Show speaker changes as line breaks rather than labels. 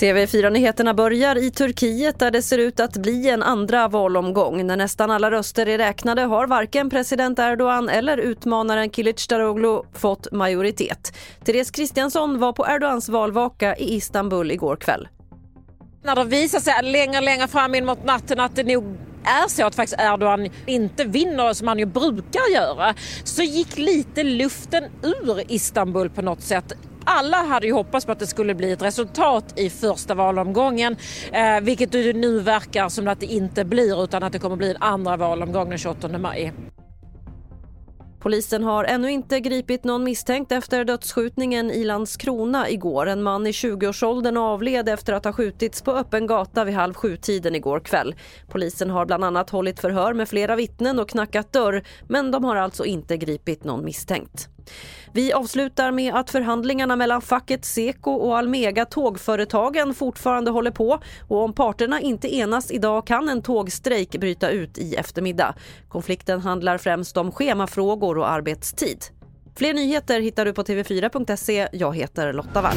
TV4-nyheterna börjar i Turkiet där det ser ut att bli en andra valomgång. När nästan alla röster är räknade har varken president Erdogan eller utmanaren Kılıçdaroğlu fått majoritet. Therese Kristiansson var på Erdogans valvaka i Istanbul igår kväll.
När det visar sig längre längre fram in mot natten att det nog är så att faktiskt Erdogan inte vinner som han ju brukar göra så gick lite luften ur Istanbul på något sätt alla hade ju hoppats på att det skulle bli ett resultat i första valomgången, eh, vilket det nu verkar som att det inte blir utan att det kommer bli en andra valomgång den 28 maj.
Polisen har ännu inte gripit någon misstänkt efter dödsskjutningen i Landskrona igår. En man i 20-årsåldern avled efter att ha skjutits på öppen gata vid halv sju-tiden igår kväll. Polisen har bland annat hållit förhör med flera vittnen och knackat dörr men de har alltså inte gripit någon misstänkt. Vi avslutar med att förhandlingarna mellan facket Seko och Almega tågföretagen fortfarande håller på och om parterna inte enas idag kan en tågstrejk bryta ut i eftermiddag. Konflikten handlar främst om schemafrågor och arbetstid. Fler nyheter hittar du på tv4.se. Jag heter Lotta Wall.